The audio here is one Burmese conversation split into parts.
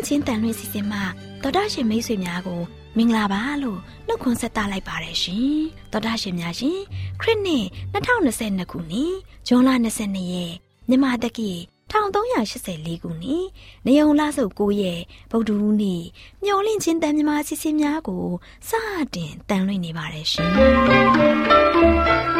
AWR မျော်လင့်ခြင်းတန်လွင့်စီစဉ်မှတော်တာရှင်မိတ်ဆွေများကိုမင်္ဂလာပါလို့နှုတ်ခွန်းဆက်သလိုက်ပါတယ်ရှင်တော်တာရှင်များရှင်ခရစ်နှစ်2022ခုနှစ်ဇွန်လ22ရက်မြန်မာတက္ကီ1384ခုနှစ်နေုံလဆုပ်9ရက်ဗုဒ္ဓဟူးနေ့မျော်လင့်ခြင်းတန်မြမာစီစဉ်များကိုစတင်တန်လွင့်နေပါတယ်ရှင်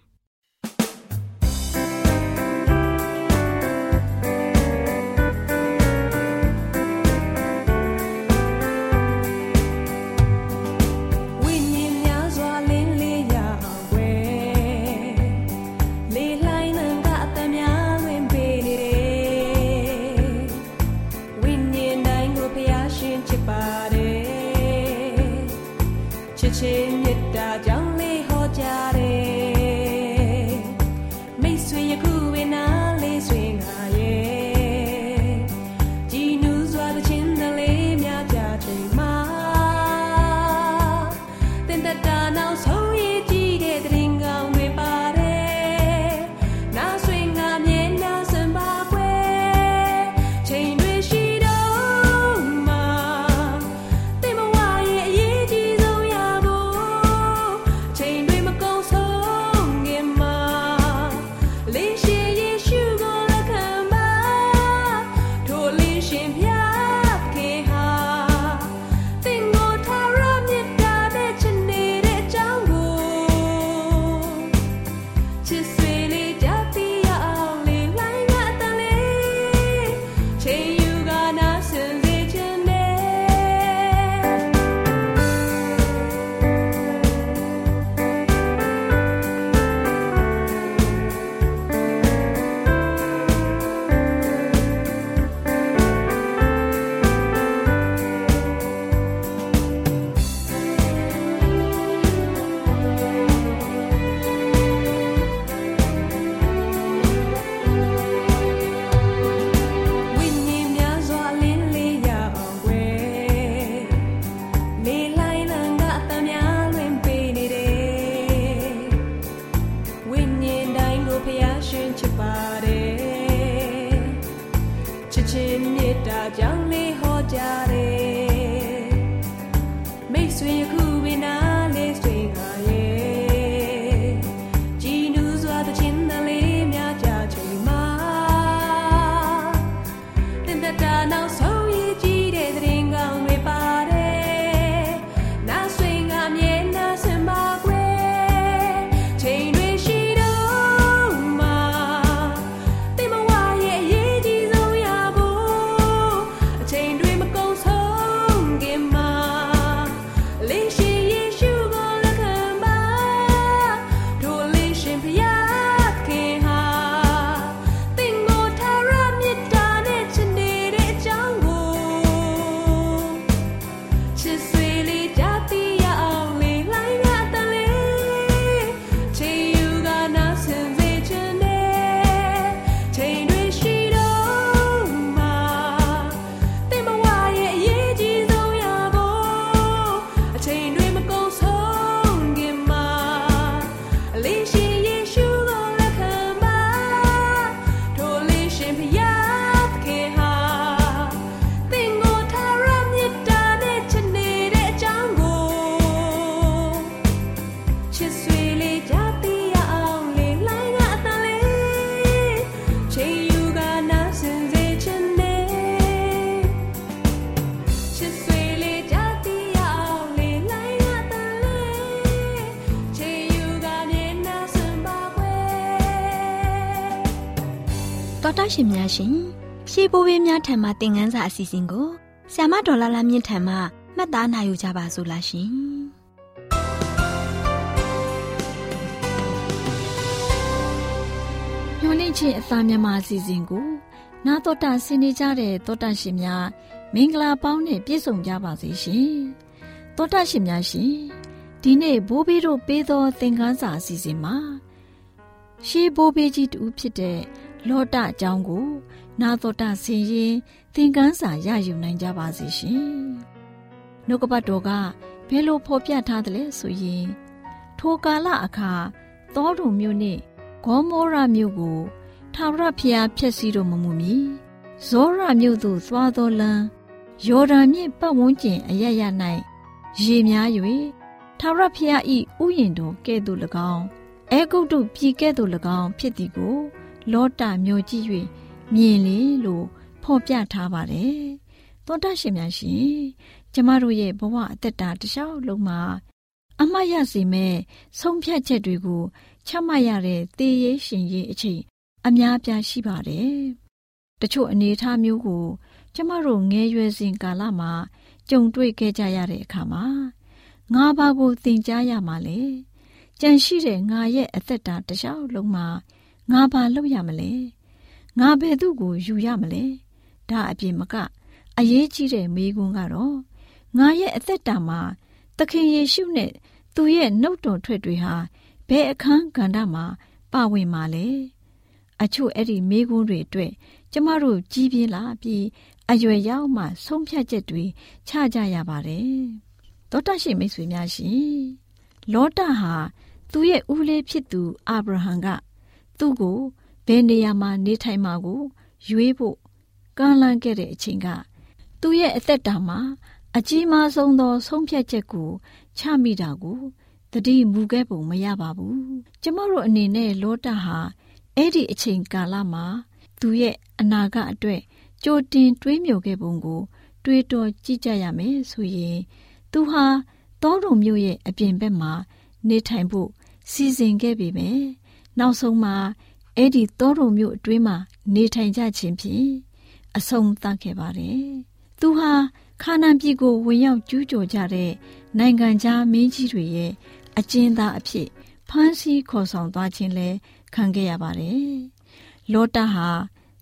ရှင်မြတ် ဖျားရှင်ချစ်ပါတယ်ချစ်ချင်းမေတ္တာကြောင့်လေးဟောကြတယ်မိတ်ဆွေယခု များရှင်ရှေးဘိုးဘေးများထံမှသင်ခန်းစာအစီအစဉ်ကိုဆ iam ဒေါ်လာလာမြင့်ထံမှမှတ်သားနိုင်ယူကြပါစို့လားရှင်ညွန်လင့်ချင်းအသားမြန်မာအစီအစဉ်ကိုနာတော်တာဆင်းနေကြတဲ့တောတာရှင်များမင်္ဂလာပေါင်းနဲ့ပြည့်စုံကြပါစေရှင်တောတာရှင်များရှင်ဒီနေ့ဘိုးဘေးတို့ပေးသောသင်ခန်းစာအစီအစဉ်မှာရှေးဘိုးဘေးကြီးတူဖြစ်တဲ့ လောတအကြောင်းကို နာတော်တာဆင်ရင်သင်ခန်းစာရယူနိုင်ကြပါစေရှင်။နှုတ်ကပတ်တော်ကဘယ်လိုဖော်ပြထားသလဲဆိုရင်ထိုကာလအခါသောတုံမြို့နှင့်ဂေါမောရမြို့ကိုထာဝရဘုရားဖျက်ဆီးတော်မမူမီဇောရမြို့သို့သွားသောလမ်းယော်ဒန်မြစ်ပတ်ဝန်းကျင်အရရ၌ရေများ၍ထာဝရဘုရား၏ဥယျင်တော်ကဲ့သို့၎င်းအဲဂုတ်တုပြည်ကဲ့သို့၎င်းဖြစ်သည်ကို လောတမျိုးကြည့်၍မြင်လေလို့ဖော်ပြထားပါတယ်။သောတရှင်များရှင်ကျမတို့ရဲ့ဘဝအသက်တာတစ်လျှောက်လုံးမှာအမှတ်ရစေမဲ့ဆုံးဖြတ်ချက်တွေကိုချမှတ်ရတဲ့သေရေးရှင်ရေးအချိန်အများပြားရှိပါတယ်။တချို့အနေအထားမျိုးကို ကျမတို့ငယ်ရွယ်စဉ်ကာလမှာကြုံတွေ့ခဲ့ကြရတဲ့အခါမှာငါဘာကိုသင်ကြားရမှာလဲ။ကြံရှိတဲ့ငါရဲ့အသက်တာတစ်လျှောက်လုံးမှာ ငါဘာလုပ်ရမလဲငါဘယ်သူ့ကိုယူရမလဲဒါအပြင်မကအရေးကြီးတဲ့မိကွန်းကတော့ငါရဲ့အသက်တာမှာသခင်ယေရှုနဲ့သူရဲ့နှုတ်တော်ထွက်တွေဟာဘယ်အခန်းကဏ္ဍမှာပါဝင်မှာလဲအချို့အဲ့ဒီမိကွန်းတွေအတွက်ကျမတို့ကြီးပြင်းလာပြီးအရွယ်ရောက်မှဆုံးဖြတ်ချက်တွေချကြရပါတယ်သောတရှိမိတ်ဆွေများရှင်လောတဟာသူ့ရဲ့ဦးလေးဖြစ်သူအာဗြဟံက သူ့ကိုဘယ်နေရာမှာနေထိုင်မှာကို ရွေးဖို့ကမ်းလှမ်းခဲ့တဲ့အချိန်ကသူ့ရဲ့အသက်တာမှာအကြီးမားဆုံးသော ဆုံးဖြတ်ချက်ကိုချမိတာကိုတတိမူခဲ့ပုံမရပါဘူးကျမတို့အနေနဲ့လောတဟာအဲ့ဒီအချိန်ကာလမှာသူရဲ့အနာဂတ်အတွက်ကြိုတင်တွေးမြော်ခဲ့ပုံကို တွေးတောကြည့်ကြရမယ်ဆိုရင်သူဟာတောတုံမြို့ရဲ့အပြင်ဘက်မှာ နေထိုင်ဖို့စီစဉ်ခဲ့ပေမယ့် နောက်ဆုံးမှာအဲ့ဒီတောတုံမြို့အတွင်းမှာနေထိုင်ကြခြင်းဖြင့်အဆုံးသတ်ခဲ့ပါတယ်။သူဟာခါနန်ပြည်ကိုဝင်ရောက်ကျူးကျော်ကြတဲ့နိုင်ငံခြားမင်းကြီးတွေရဲ့အကျဉ်းသားအဖြစ်ဖမ်းဆီးခေါ်ဆောင်သွားခြင်းလဲခံခဲ့ရပါတယ်။လောတဟာ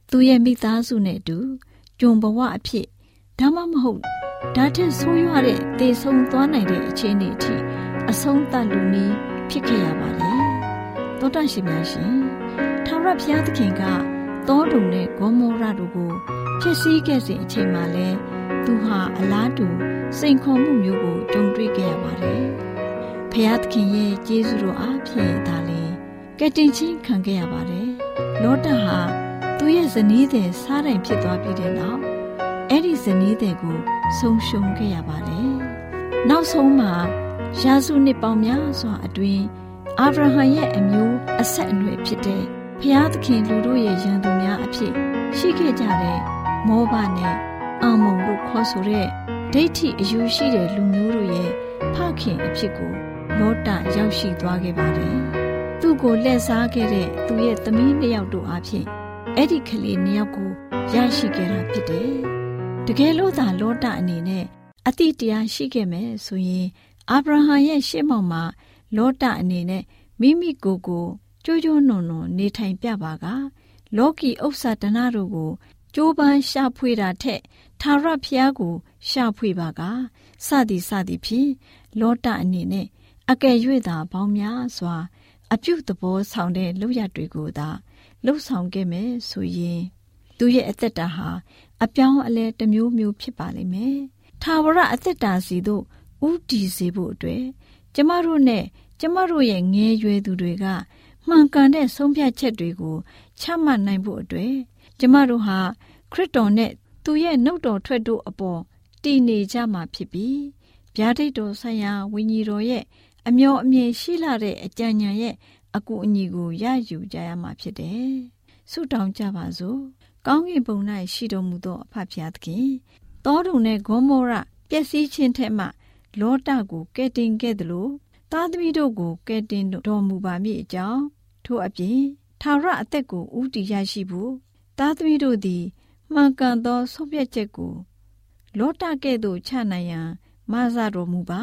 သူ့ရဲ့မိသားစုနဲ့အတူဂျုံဘဝအဖြစ်ဒါမှမဟုတ်ဒါထက်ဆိုးရွားတဲ့တေဆုံးသွားနိုင်တဲ့အခြေအနေအထိအဆုံးသတ်လူနည်းဖြစ်ခဲ့ရပါတယ် တောတရှိများရှင်ထာဝရဘုရားသခင်ကတောတုံနဲ့ဂေါမောရတို့ကိုဖျက်ဆီးခဲ့စဉ်အချိန်မှာလဲသူဟာအလားတူစိန်ခေါ်မှုမျိုးကိုကြုံတွေ့ခဲ့ရပါတယ်။ဘုရားသခင်ရဲ့ကျေးဇူးတော်အားဖြင့်ဒါလေကက်တင်ချင်းခံခဲ့ရပါတယ်။လောတဟာသူ့ရဲ့ဇနီးတဲ့စားတိုင်ဖြစ်သွားပြီးတဲ့နောက်အဲ့ဒီဇနီးတဲ့ကိုဆုံးရှုံးခဲ့ရပါတယ်။နောက်ဆုံးမှာရာစုနှစ်ပေါင်းများစွာအတွင်း အာဗြဟံရဲ့အမျိုးအဆက်အနွယ်ဖြစ်တဲ့ဖျားသခင်လူတို့ရဲ့ရန်သူများအဖြစ်ရှိခဲ့ကြတဲ့မောဘနဲ့အာမုန်တို့ခေါ်ဆိုတဲ့ဒိဋ္ဌိအယူရှိတဲ့လူမျိုးတို့ရဲ့ဖခင်အဖြစ်ကိုလောတရောက်ရှိသွားခဲ့ပါတယ်။သူ့ကိုလက်စားခဲ့တဲ့သူရဲ့သမီးနှစ်ယောက်တို့အဖြစ်အဲ့ဒီကလေးနှစ်ယောက်ကိုရရှိခဲ့တာဖြစ်တယ်။တကယ်လို့သာလောတအနေနဲ့အတိတရားရှိခဲ့မယ်ဆိုရင်အာဗြဟံရဲ့ရှေ့မှောက်မှာ လောတအနေနဲ့မိမိကိုယ်ကိုကြိုးကြိုးနုံနုံနေထိုင်ပြပါက လောကီဥစ္စာဒနာတို့ကိုကြိုးပမ်းရှာဖွေတာထက်သာရဖျားကို ရှာဖွေပါကစသည်စသည်ဖြင့်လောတအနေနဲ့အကယ်၍သာပေါင်းများစွာ အပြုသဘောဆောင်တဲ့လုပ်ရတွေကိုသာလှုပ်ဆောင်ခဲ့မယ်ဆိုရင်သူရဲ့အသက်တာဟာအပြောင်းအလဲတစ်မျိုးမျိုးဖြစ်ပါလိမ့်မယ်။သာဝရအသက်တာစီတို့ဥတီစေဖို့အတွက် ကျမတို့နဲ့ကျမတို့ရဲ့ငယ်ရွယ်သူတွေကမှန်ကန်တဲ့ဆုံးဖြတ်ချက်တွေကိုချမှတ်နိုင်ဖို့အတွက်ကျမတို့ဟာခရစ်တော်နဲ့သူရဲ့နှုတ်တော်ထွက်တို့အပေါ်တည်နေကြမှာဖြစ်ပြီးဗျာဒိတ်တော်ဆိုင်ရာဝိညာဉ်တော်ရဲ့အမျော်အမြင်ရှိလာတဲ့အကြံဉာဏ်ရဲ့အကူအညီကိုရယူကြရမှာဖြစ်တယ်။ဆုတောင်းကြပါစို့။ကောင်းကင်ဘုံ၌ရှိတော်မူသောအဖဖျားသခင်တောတုံနဲ့ဂေါမောရပျက်စီးခြင်းထက်မှ လောတကိုကဲတင်ခဲ့သလိုသားသမီးတို့ကိုကဲတင်တော်မူပါမည်အကြောင်းထို့အပြင်ထာဝရအသက်ကိုဥတီရရှိဖို့သသားသမီးတို့သည်မှန်ကန်သောဆုံးဖြတ်ချက်ကိုလောတကဲ့သို့ချနိုင်ရန်မဆတော်မူပါ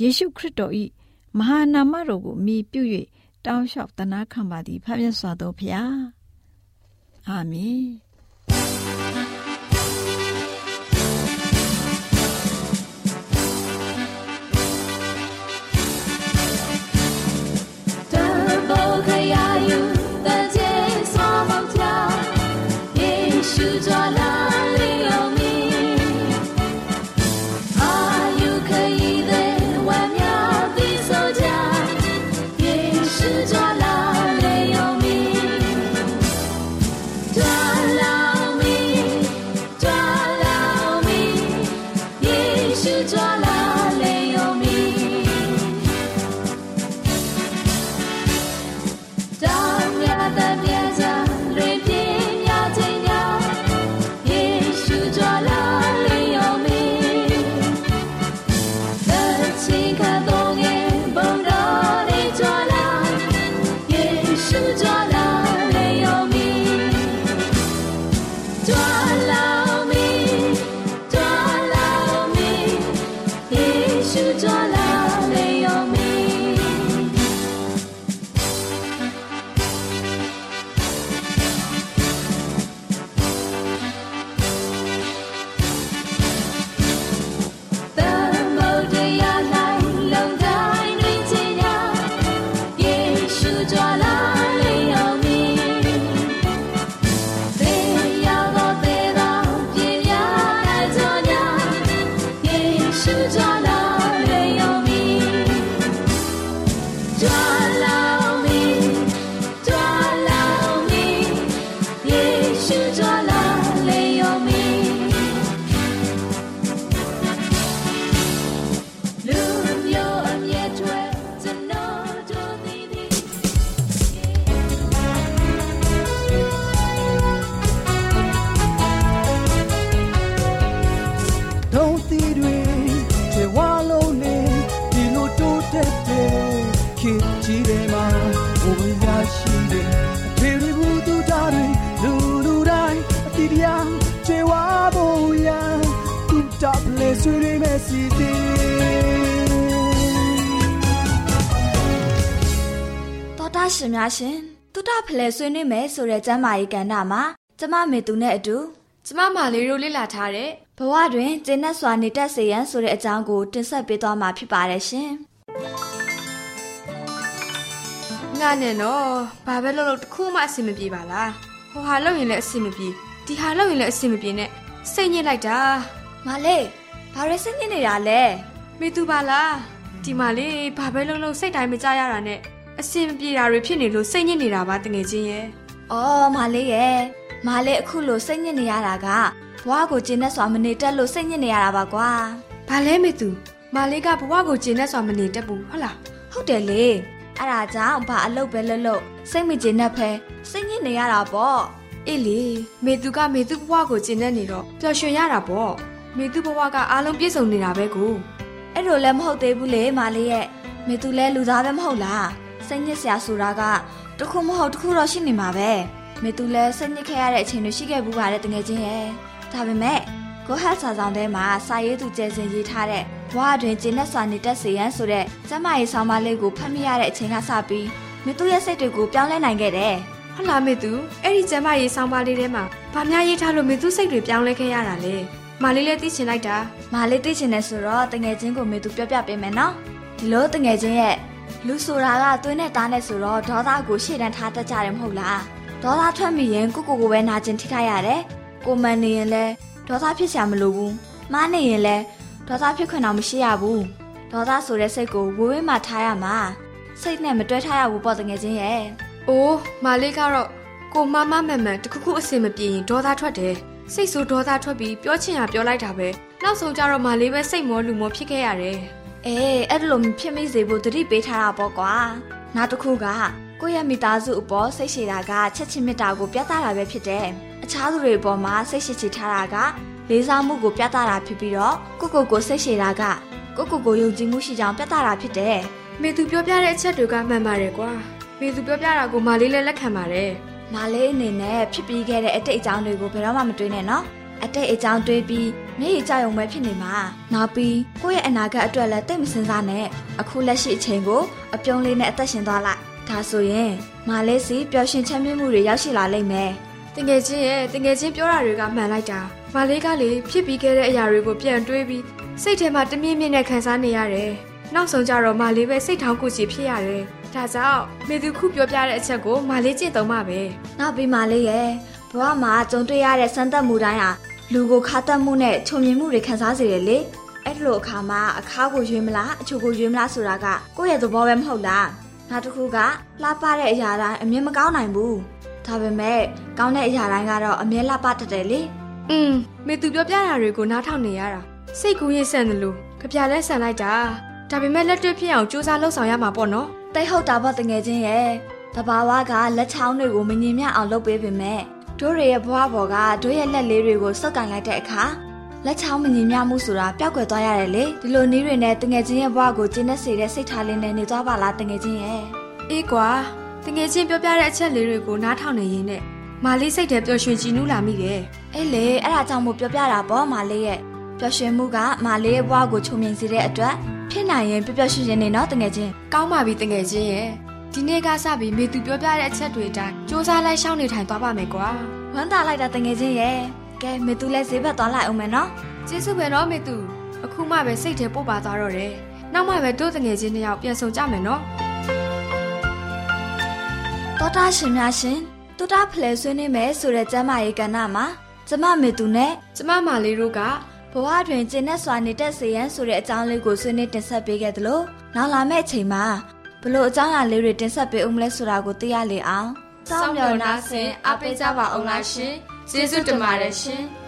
ယေရှုခရစ်တော်၏မဟာနာမတော်ကိုမြည်ပြု၍တောင်းလျှောက်တနာခံပါသည်ဖခင်စွာတော်ဖျားအာမင် ဆွေ စီစဉ်တော်တာရှင်များရှင်တုဒဖလဲဆွေးနွေးမယ်ဆိုတဲ့ကျမ်းမာရေးကဏ္ဍမှာကျမမေသူနဲ့အတူကျမမာလေးတို့လေ့လာထားတဲ့ဘဝတွင်ကျင့်တ်စွာနေတတ်စေရန်ဆိုတဲ့အကြောင်းကိုတင်ဆက်ပေးသွားမှာဖြစ်ပါတယ်ရှင်ငါနဲ့တော့ဘာပဲလုပ်လို့တခုမှအဆင်မပြေပါလားဟိုဟာလုပ်ရင်လည်းအဆင်မပြေဒီဟာလုပ်ရင်လည်းအဆင်မပြေနဲ့စိတ်ညစ်လိုက်တာမလေး ဘာရဲစိတ်ညစ်နေတာလဲမေသူပါလားဒီမှာလေဘာပဲလုံးလုံးစိတ်တိုင်းမကြရတာနဲ့အစင်ပြေတာတွေဖြစ်နေလို့စိတ်ညစ်နေတာပါတငယ်ချင်းရဲ့အော်မလေးရဲ့မလေးအခုလိုစိတ်ညစ်နေရတာကဘဝကိုကျင်းတဲ့စွာမနေတက်လို့စိတ်ညစ်နေရတာပါကွာဘာလဲမေသူမလေးကဘဝကိုကျင်းတဲ့စွာမနေတက်ဘူးဟုတ်လားဟုတ်တယ်လေအဲ့ဒါကြောင့်ဘာအလုပ်ပဲလုပ်လို့စိတ်မကျင်းတဲ့ဖဲစိတ်ညစ်နေရတာပေါ့အေးလေမေသူကမေသူဘဝကိုကျင်းတဲ့နေတော့ပျော်ရွှင်ရတာပေါ့ မေသူဘဝကအားလုံးပြည့်စုံနေတာပဲကိုအဲ့လိုလည်းမဟုတ်သေးဘူးလေမလေးရဲ့မေသူလည်းလူသားပဲမဟုတ်လားစိတ်ညစ်စရာဆိုတာကတခုမဟုတ်တခုတော့ရှိနေမှာပဲမေသူလည်းစိတ်ညစ်ခဲ့ရတဲ့အချိန်တွေရှိခဲ့ဘူးပါတဲ့တကယ်ချင်းရဲ့ဒါပေမဲ့ကိုဟတ်စာဆောင်ထဲမှာစာရေးသူကျဲစင်ရေးထားတဲ့ဘဝတွင်ကျင်းတဲ့စွာနေတတ်စေရန်ဆိုတဲ့ကျမရေးဆောင်မလေးကိုဖတ်မိရတဲ့အချိန်ကစပြီးမေသူရဲ့စိတ်တွေကိုပြောင်းလဲနိုင်ခဲ့တယ်ဟုတ်လားမေသူအဲ့ဒီကျမရေးဆောင်ပါလေးထဲမှာဗာများရေးထားလို့မေသူစိတ်တွေပြောင်းလဲခဲ့ရတာလေ မလေးလည်းသိချင်လိုက်တာမလေးသိချင်တယ်ဆိုတော့တငယ်ချင်းကိုမေသူပြောပြပေးမယ်နော်ဒီလိုတငယ်ချင်းရဲ့လူဆိုတာကသွေးနဲ့သားနဲ့ဆိုတော့ဒေါသကိုရှေ့တန်းထားတတ်ကြတယ်မဟုတ်လားဒေါသထွက်မိရင်ကိုကိုကိုပဲနာကျင်ထိခိုက်ရတယ်ကိုမန်နေရင်လည်းဒေါသဖြစ်စရာမလိုဘူးမားနေရင်လည်းဒေါသဖြစ်ခွင့်တော့မရှိရဘူးဒေါသဆိုတဲ့စိတ်ကိုဝေးဝေးမှထားရမှာစိတ်နဲ့မတွဲထားရဘူးပေါ့တငယ်ချင်းရဲ့အိုးမလေးကတော့ကိုမမမှန်မှန်တခုခုအစင်မပြေရင်ဒေါသထွက်တယ် စိတ်ဆိုးဒေါသထွက်ပြီးပြောချင်ရပြောလိုက်တာပဲနောက်ဆုံးကြတော့မလေးပဲစိတ်မောလူမောဖြစ်ခဲ့ရတယ်အေးအဲ့လိုဖြစ်မိစေဖို့တတိပေးထားတာပေါ့ကွာနောက်တစ်ခုကကိုယ့်ရဲ့မိသားစုအပေါ်စိတ်ရှည်တာကချက်ချင်းမေတ္တာကိုပြသတာပဲဖြစ်တယ်အခြားသူတွေအပေါ်မှာစိတ်ရှည်ချထားတာကလေးစားမှုကိုပြသတာဖြစ်ပြီးတော့ကိုကိုကိုစိတ်ရှည်တာကကိုကိုကိုယုံကြည်မှုရှိကြောင်းပြသတာဖြစ်တယ်မေသူပြောပြတဲ့အချက်တွေကမှန်ပါတယ်ကွာမေသူပြောပြတာကိုမလေးလည်းလက်ခံပါတယ် မမလေးအနေနဲ့ဖြစ်ပြီးခဲ့တဲ့အတိတ်အကြောင်းတွေကိုဘယ်တော့မှမတွေးနဲ့နော်အတိတ်အကြောင်းတွေးပြီးမျက်ရည်ကျုံပဲဖြစ်နေမှာနောက်ပြီးကိုယ့်ရဲ့အနာဂတ်အတွက်လည်းတိတ်မစင်စားနဲ့အခုလက်ရှိအချိန်ကိုအပြုံးလေးနဲ့အသက်ရှင်သွားလိုက်ဒါဆိုရင်မလေးစီပျော်ရွှင်ချမ်းမြေ့မှုတွေရောက်ရှိလာလိမ့်မယ်တငယ်ချင်းရဲ့တငယ်ချင်းပြောတာတွေကမှန်လိုက်တာမလေးကလေဖြစ်ပြီးခဲ့တဲ့အရာတွေကိုပြန်တွေးပြီးစိတ်ထဲမှာတမြင့်မြင့်နဲ့ခံစားနေရတယ်နောက်ဆုံးကြတော့မလေးပဲစိတ်ထောင်းကိုချီဖြစ်ရတယ် ဒါကြောင့်မေသူခုပြောပြတဲ့အချက်ကိုမလေးကျင့်သုံးပါပဲနောက်ပြီးမလေးရဲ့ဘဝမှာကြုံတွေ့ရတဲ့စမ်းသပ်မှုတိုင်းဟာလူကိုခါတက်မှုနဲ့ချုံမြင်မှုတွေခံစားစေတယ်လေအဲ့ဒီလိုအခါမှာအခါကိုရွေးမလားအချိုကိုရွေးမလားဆိုတာကကိုယ့်ရဲ့သဘောပဲမဟုတ်လားနောက်တစ်ခုကလှပတဲ့အရာတိုင်းအမြင်မကောင်းနိုင်ဘူးဒါပေမဲ့ကောင်းတဲ့အရာတိုင်းကတော့အမြဲလှပတတ်တယ်လေอืมမေသူပြောပြတာတွေကိုနားထောင်နေရတာစိတ်ကူးရင်ဆန်တယ်လို့ကြပြလဲဆန်လိုက်တာဒါပေမဲ့လက်တွေ့ဖြစ်အောင်စူးစမ်းလှုပ်ဆောင်ရမှာပေါ့နော် တိတ်ဟုတ်တာပေါ့တငယ်ချင်းရဲ့တဘာဝကလက်ချောင်းတွေကိုမငြင်မြအောင်လုပ်ပေးပေမဲ့တို့တွေရဲ့ဘဝပေါ်ကတို့ရဲ့လက်လေးတွေကိုစုပ်ကန်လိုက်တဲ့အခါလက်ချောင်းမငြင်မြမှုဆိုတာပျောက်ကွယ်သွားရတယ်လေဒီလိုနည်းတွေနဲ့တငယ်ချင်းရဲ့ဘဝကိုကျင်းနေစေတဲ့စိတ်ထားလေးနဲ့နေသွားပါလားတငယ်ချင်းရဲ့အေးကွာတငယ်ချင်းပြောပြတဲ့အချက်လေးတွေကိုနားထောင်နေရင်းနဲ့မလေးစိတ်ထဲပျော်ရွှင်ကြည်နူးလာမိတယ်အေးလေအဲ့ဒါကြောင့်မို့ပြောပြတာပေါ့မာလေးရဲ့ ပျော်ရွှင်မှုကမာလေးရဲ့ဘဝကိုချုံမြင်စေတဲ့အတွက်ဖြစ်နိုင်ရင်ပျော်ပျော်ရွှင်ရွှင်နေနော်တငယ်ချင်းကောင်းပါပြီတငယ်ချင်းရဲ့ဒီနေ့ကစပြီးမေသူပြောပြတဲ့အချက်တွေအတိုင်းစူးစမ်းလိုက်ရှောင်းနေထိုင်သွားပါမယ်ကွာဝမ်းသာလိုက်တာတငယ်ချင်းရဲ့ကဲမေသူလည်းဈေးဘက်သွားလိုက်အောင်မယ်နော်ကျေးဇူးပဲနော်မေသူအခုမှပဲစိတ်ထဲပို့ပါသွားတော့တယ်နောက်မှပဲတို့တငယ်ချင်းနှစ်ယောက်ပြန်ဆုံကြမယ်နော်တောတာရှင်များရှင်တောတာဖလဲဆွေးနေမယ်ဆိုတဲ့ကျမ်းမာရေးကဏ္ဍမှာကျမမေသူနဲ့ကျမမာလေးတို့က ဘဝတွင်ကျင့်တဲ့စွာနေတဲ့စေရန်ဆိုတဲ့အကြောင်းလေးကိုဆွေးနွေးတင်ဆက်ပေးခဲ့သလိုနောက်လာမယ့်အချိန်မှာဘလို့အကြောင်းအရာလေးတွေတင်ဆက်ပေးဦးမလဲဆိုတာကိုသိရလေအောင်စောင့်မျှော်နာဆင်အားပေးကြပါအောင်လားရှင်ကျေးဇူးတင်ပါတယ်ရှင်င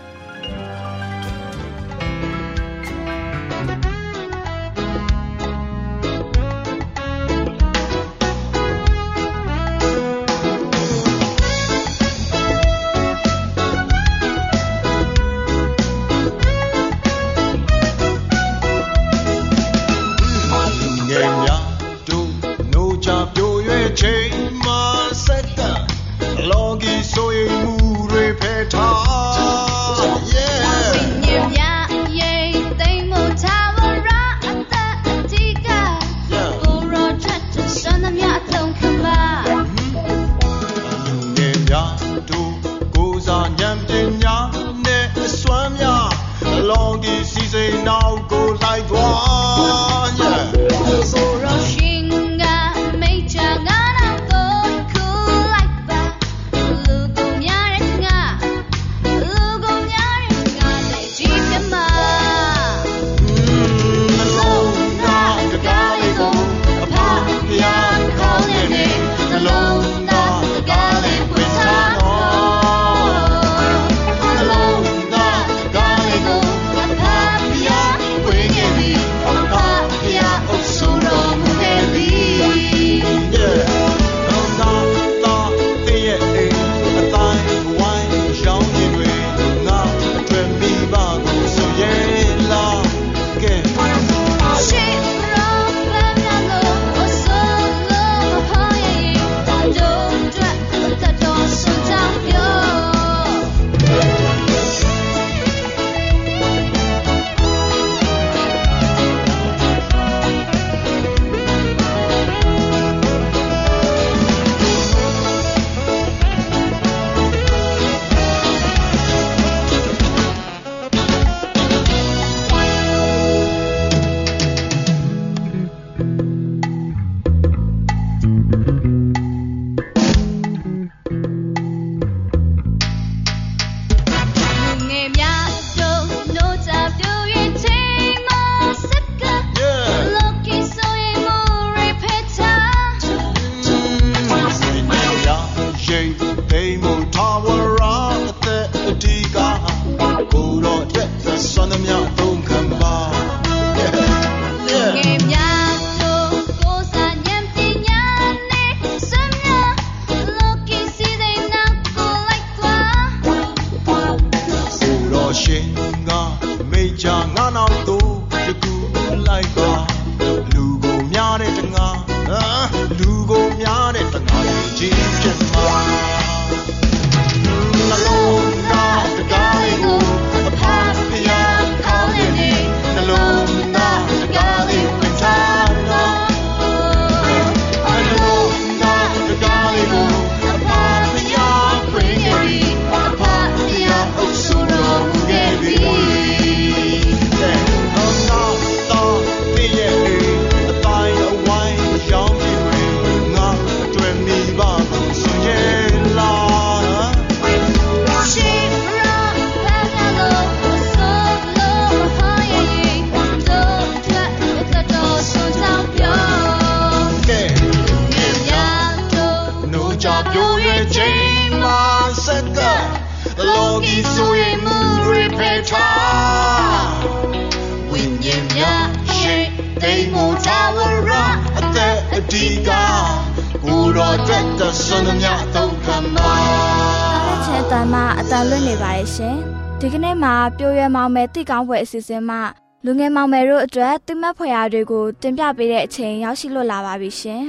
မှအတန်လွတ်နေပါရဲ့ရှင်ဒီကနေ့မှာပြိုရွယ်မောင်မယ်တိကောင်းပွဲအစီအစဉ်မှာလူငယ်မောင်မယ်တို့အတွက်တိမတ်ဖွယ်ရာတွေကိုတင်ပြပေးတဲ့အချိန်ရောက်ရှိလို့လာပါပြီရှင်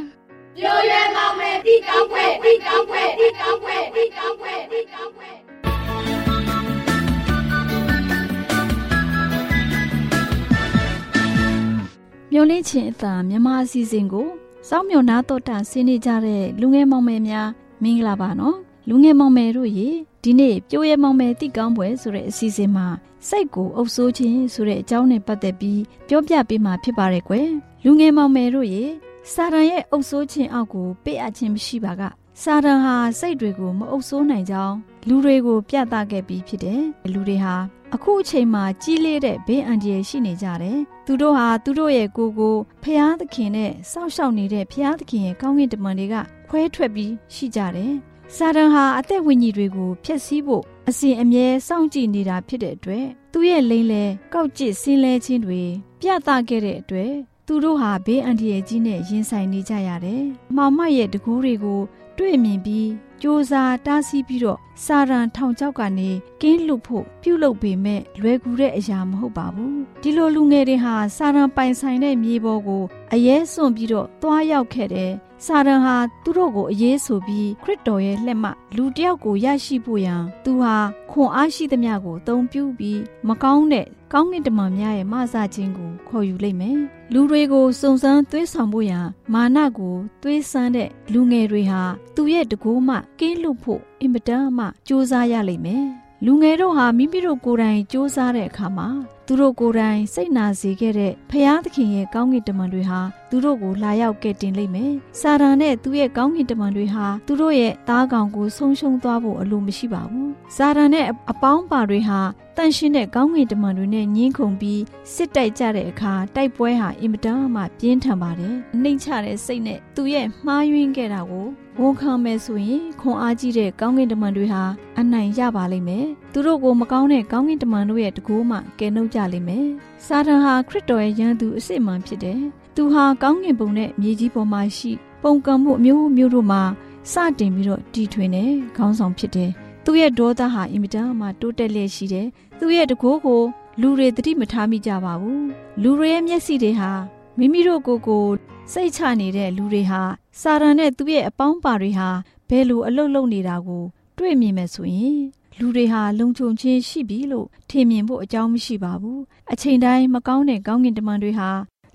မျောလင်းချင်းအသာမြန်မာအစီအစဉ်ကိုစောင့်မျှော်နာတော်တာဆင်းနေကြတဲ့လူငယ်မောင်မယ်များမင်္ဂလာပါနော် လူငယ်မောင်မယ်တို့ရေဒီနေ့ပြိုးရဲမောင်မယ်တိကောင်းပွဲဆိုတဲ့အစီအစဉ်မှာစိတ်ကိုအုပ်ဆိုးခြင်းဆိုတဲ့အကြောင်းနဲ့ပတ်သက်ပြီးပြောပြပေးမှာဖြစ်ပါတယ်ကွယ်လူငယ်မောင်မယ်တို့ရေစာရန်ရဲ့အုပ်ဆိုးခြင်းအောက်ကိုပေးအပ်ခြင်းမရှိပါကစာရန်ဟာစိတ်တွေကိုမအုပ်ဆိုးနိုင်ကြောင်းလူတွေကိုပြသခဲ့ပြီးဖြစ်တယ်လူတွေဟာအခုအချိန်မှာကြီးလေးတဲ့ဘေးအန္တရာယ်ရှိနေကြတယ်။သူတို့ဟာသူတို့ရဲ့ကိုယ်ကိုဖျားသခင်နဲ့စောင့်ရှောက်နေတဲ့ဖျားသခင်ရဲ့ကောင်းကင်တမန်တွေကခွဲထွက်ပြီးရှိကြတယ်။ စာတန်ဟာအသက်ဝိညာဉ်တွေကိုဖျက်ဆီးဖို့အစဉ်အမြဲစောင့်ကြည့်နေတာဖြစ်တဲ့အတွက်သူ့ရဲ့လိမ်လဲကောက်ကျစ်ဆင်းလဲခြင်းတွေပြသခဲ့တဲ့အတွက်သူတို့ဟာဘေးအန္တရာယ်ကြီးနဲ့ရင်ဆိုင်နေကြရတယ်။မောင်မရဲ့တကူးတွေကို တွေ့မြင်ပြီးစ조사တားဆီးပြီးတော့ စာရန်ထောင်ချောက်ကနေကင်းလွတ်ဖို့ပြုလုပ်ပေမဲ့လွယ်ကူတဲ့အရာမဟုတ်ပါဘူးဒီလိုလူငယ်တွေဟာစာရန်ပိုင်ဆိုင်တဲ့မြေပေါ်ကိုအရေးစွန့်ပြီးတော့သွားရောက်ခဲ့တယ်စာရန်ဟာသူတို့ကိုအရေးဆိုပြီးခရစ်တော်ရဲ့လက်မှလူတစ်ယောက်ကိုရရှိဖို့ရန်သူဟာခွန်အားရှိသမျှကိုအသုံးပြုပြီးမကောင်းတဲ့ကောင်းကင်တမန်များရဲ့မဆခြင်းကိုခေါ်ယူလိုက်မယ်လူတွေကိုစုံစမ်းသွေးဆောင်ဖို့ရန်မာနကိုသွေးဆန်းတဲ့လူငယ်တွေဟာသူ့ရဲ့တကိုးမှကင်းလွတ်ဖို့အင်မတန်မှစူးစမ်းရလိမ့်မယ်လူငယ်တို့ဟာမိမိတို့ကိုယ်တိုင်စူးစမ်းတဲ့အခါမှာ သူတို့ကိုယ်တိုင်စိတ်နာစေခဲ့တဲ့ဖျားသခင်ရဲ့ကောင်းကင်တမန်တွေဟာသူတို့ကိုလာရောက်ကဲ့တင်လိမ့်မယ်။စာရန်နဲ့သူ့ရဲ့ကောင်းကင်တမန်တွေဟာသူတို့ရဲ့သားကောင်ကိုဆုံးရှုံးသွားဖို့အလိုမရှိပါဘူး။စာရန်နဲ့အပေါင်းပါတွေဟာတန်ရှင်းတဲ့ကောင်းကင်တမန်တွေနဲ့ညှင်းခုန်ပြီးစစ်တိုက်ကြတဲ့အခါတိုက်ပွဲဟာအင်မတန်မှပြင်းထန်ပါတယ်။နှိမ့်ချတဲ့စိတ်နဲ့သူ့ရဲ့မှားယွင်းခဲ့တာကိုဝန်ခံမယ်ဆိုရင်ခွန်အားကြီးတဲ့ကောင်းကင်တမန်တွေဟာအနိုင်ရပါလိမ့်မယ်။ သူတို့ကိုမကောင်းတဲ့ကောင်းကင်တမန်တို့ရဲ့တကူမှကယ်နှုတ်ကြလိမ့်မယ်။စာတန်ဟာခရစ်တော်ရဲ့ယန္တူအစစ်မှန်ဖြစ်တယ်။သူဟာကောင်းကင်ဘုံနဲ့မြေကြီးပေါ်မှာရှိပုံကံမှုအမျိုးမျိုးတို့မှာစတင်ပြီးတော့တီထွင်တဲ့ခေါင်းဆောင်ဖြစ်တယ်။သူ့ရဲ့ဒေါသဟာအင်မတန်မှတိုးတက်လျက်ရှိတယ်။သူ့ရဲ့တကူကိုလူတွေသတိမထားမိကြပါဘူး။လူတွေရဲ့မျက်စိတွေဟာမိမိတို့ကိုယ်ကိုစိတ်ချနေတဲ့လူတွေဟာစာရန်နဲ့သူ့ရဲ့အပေါင်းပါတွေဟာဘယ်လိုအလုတ်လုံနေတာကို တွေ့မြင်မယ်ဆိုရင် လူတွေဟာလုံခြုံခြင်းရှိပြီလို့ထင်မြင်ဖို့အကြောင်းမရှိပါဘူးအချိန်တိုင်းမကောင်းတဲ့ကောင်းကင်တမန်တွေဟာ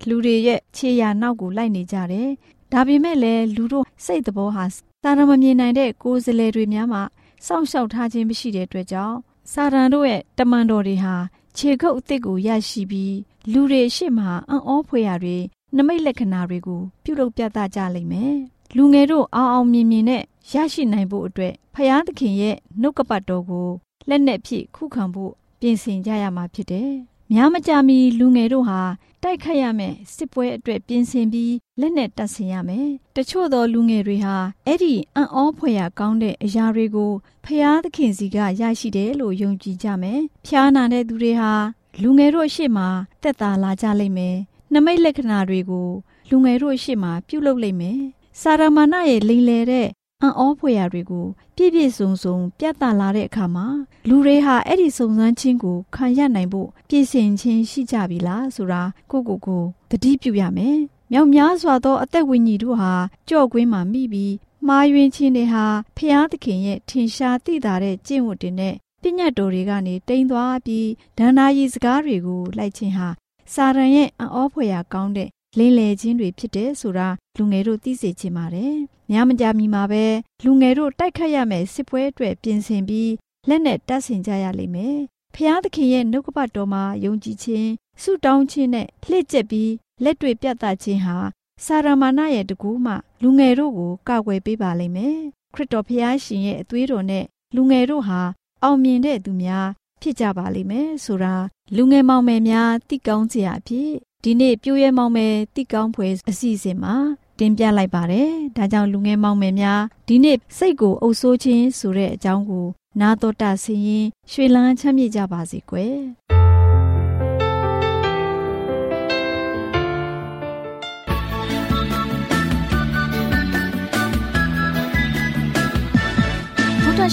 လူတွေရဲ့ခြေရာနောက်ကိုလိုက်နေကြတယ်ဒါပေမဲ့လည်းလူတို့စိတ်သဘောဟာစာရမမြင်နိုင်တဲ့ကိုယ်စလဲတွေများမှစောင့်ရှောက်ထားခြင်းမရှိတဲ့အတွက်ကြောင့်စာရန်တို့ရဲ့တမန်တော်တွေဟာခြေခုပ်အစ်စ်ကိုရရှိပြီးလူတွေရှေ့မှာအံ့ဩဖွယ်ရာတွေနမိတ်လက္ခဏာတွေကိုပြုလုပ်ပြသကြလိမ့်မယ်။လူငယ်တို့အောင်အောင်မြင်မြင်နဲ့ ရရှိနိုင်ဖို့အတွက်ဖယားသခင်ရဲ့နှုတ်ကပတ်တော်ကိုလက်နဲ့ဖြည့်ခုခံဖို့ပြင်ဆင်ကြရမှာဖြစ်တယ်။များမကြမီလူငယ်တို့ဟာတိုက်ခတ်ရမယ်စစ်ပွဲအတွက်ပြင်ဆင်ပြီးလက်နဲ့တပ်ဆင်ရမယ်။တချို့သောလူငယ်တွေဟာအဲ့ဒီအံ့ဩဖွယ်ရာကောင်းတဲ့အရာတွေကိုဖယားသခင်စီကရရှိတယ်လို့ယုံကြည်ကြမယ်။ဖျားနာတဲ့သူတွေဟာလူငယ်တို့ရှေ့မှာတက်တာလာကြလိမ့်မယ်။နမိတ်လက္ခဏာတွေကိုလူငယ်တို့ရှေ့မှာပြုလုပ်လိမ့်မယ်။စာရမဏရဲ့လိန်လေတဲ့ အံ့ဩဖွယ်ရာတွေကိုပြည့်ပြည့်စုံစုံ ပြသလာတဲ့အခါမှာလူတွေဟာအဲ့ဒီစုံစမ်းခြင်းကိုခံရနိုင်ဖို့ပြင်ဆင်ခြင်းရှိကြပြီလားဆိုတာကိုကိုကိုတတိပြုရမယ်။မြောက်များစွာသောအသက်ဝိညာဉ်တို့ဟာကြော့ကွင်းမှာမိပြီးမှားယွင်းခြင်းတွေဟာဖျားသခင်ရဲ့ထင်ရှားသိတာတဲ့ကျင့်ဝတ်တွေနဲ့ပညတ်တော်တွေကနေတိမ်သွားပြီးဒဏ္ဍာရီစကားတွေကိုလိုက်ခြင်းဟာစာရန်ရဲ့အံ့ဩဖွယ်ရာကောင်းတဲ့ လင်းလေခြင်းတွေဖြစ်တယ်ဆိုတာလူငယ်တို့သိစေချင်ပါတယ်။ညမကြမီမှာပဲလူငယ်တို့တိုက်ခတ်ရမယ်စစ်ပွဲအတွက်ပြင်ဆင်ပြီးလက်နဲ့တပ်ဆင်ကြရလိမ့်မယ်။ဖျားသခင်ရဲ့နှုတ်ကပတ်တော်မှာယုံကြည်ခြင်းဆုတောင်းခြင်းနဲ့လှည့်ကျက်ပြီးလက်တွေ့ပြသခြင်းဟာစာရမဏရဲ့တကူမှလူငယ်တို့ကိုကာကွယ်ပေးပါလိမ့်မယ်။ခရစ်တော်ဖျားရှင်ရဲ့အသွေးတော်နဲ့လူငယ်တို့ဟာအောင်မြင်တဲ့သူများ ဖြစ်ကြပါလိမ့်မယ်ဆိုတာလူငယ်မောင်မယ်များသိကောင်းစရာအဖြစ်ဒီနေ့ပြိုးရဲမောင်မယ်တိကောင်းဖွယ်အစီအစဉ်မှာတင်ပြလိုက်ပါတယ်။ဒါကြောင့်လူငယ်မောင်မယ်များဒီနေ့စိတ်ကိုအုပ်ဆိုးခြင်းဆိုတဲ့အကြောင်းကိုနာတော်တာဆင်းရင်ရွှေလန်းချမ်းမြေ့ကြပါစေကွယ်။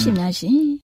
ရှင်များရှင်